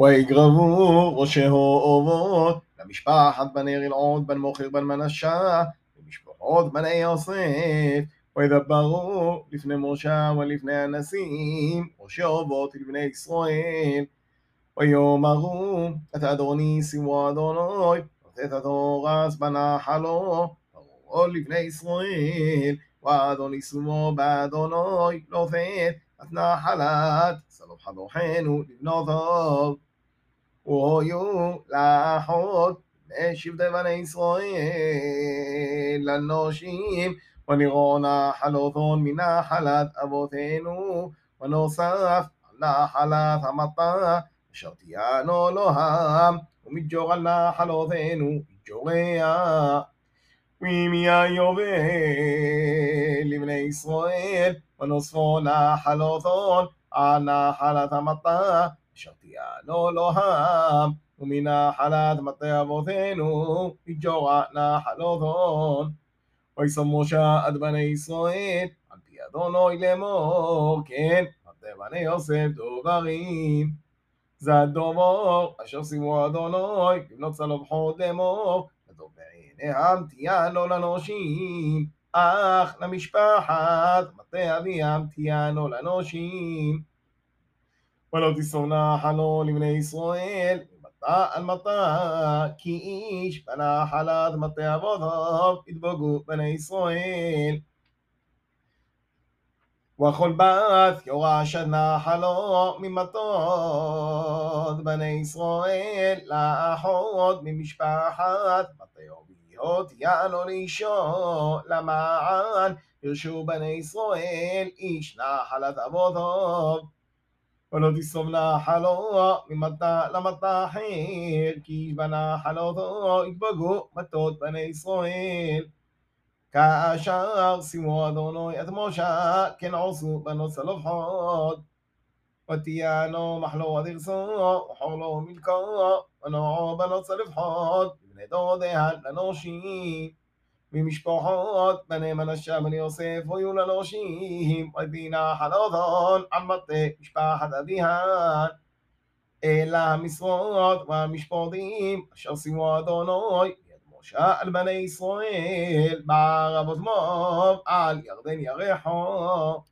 ויגרבו ראשי הורות למשפחת בני רלעוד, בן מוכר, בן מנשה, למשפחות בני יוסף, וידברו לפני משה ולפני הנשיאים ראשי הורות לבני ישראל. ויאמרו את אדוני שימו אדוני, ותת ואת התורס בנחלו, ברורו לבני ישראל, ואדוני שימו באדוני, נותן לא את נחלת, סלום חנוכנו לבנותו ويولع حط שבטי בני ישראל לנשים ונראונה חלותון מנחלת אבותינו ונוסף נחלת המטה אשר תהיינו אלוהם ומג'ור על נחלותינו מג'וריה ומיובל לבני ישראל ונוספו נחלותון על נחלת המטה שרתיה אה, לא אלוהם, לא ומנחלת מטה אבותינו, מג'ורה נחל אודון. וישא משה עד בני ישראל, על פי אדוני לאמור, כן, מטה בני יוסף דוברים. זה הדובור, אשר סימו אדוני, לבנות לא צלובחות לאמור, לדוב בעיני המתיאנו לנושים, אך למשפחת מטה אביהם תיאנו לנושים. ولو تسعنا حلو לבני ישראל, מטה כי איש בנה חלת מטה אבותיו, ידבוגו בני ישראל. וכל בת יורה שנה חלו ממטות בני ישראל לאחות ממשפחת בתיומיות יענו לאישו למען ירשו בני ישראל איש נחלת אבותיו ولو دي صمنا حلو ممتا لمتا حيل كي بنا حلو ضو اكبغو متوت بني اسرائيل كاشا سيما دونو اتموشا كن عصو بنو سلوحوت وتيانو محلو وديرسو حولو ملكو ونو بنو سلوحوت بني دو ديهان لنو شيل ממשפחות בני מנשה בן יוסף ויהיו ללושים ובינה חלודון על מטה משפחת אביהן אל המשרות והמשפורדים אשר סימו אדוני יד משה על בני ישראל בערבות מוב על ירדן ירחו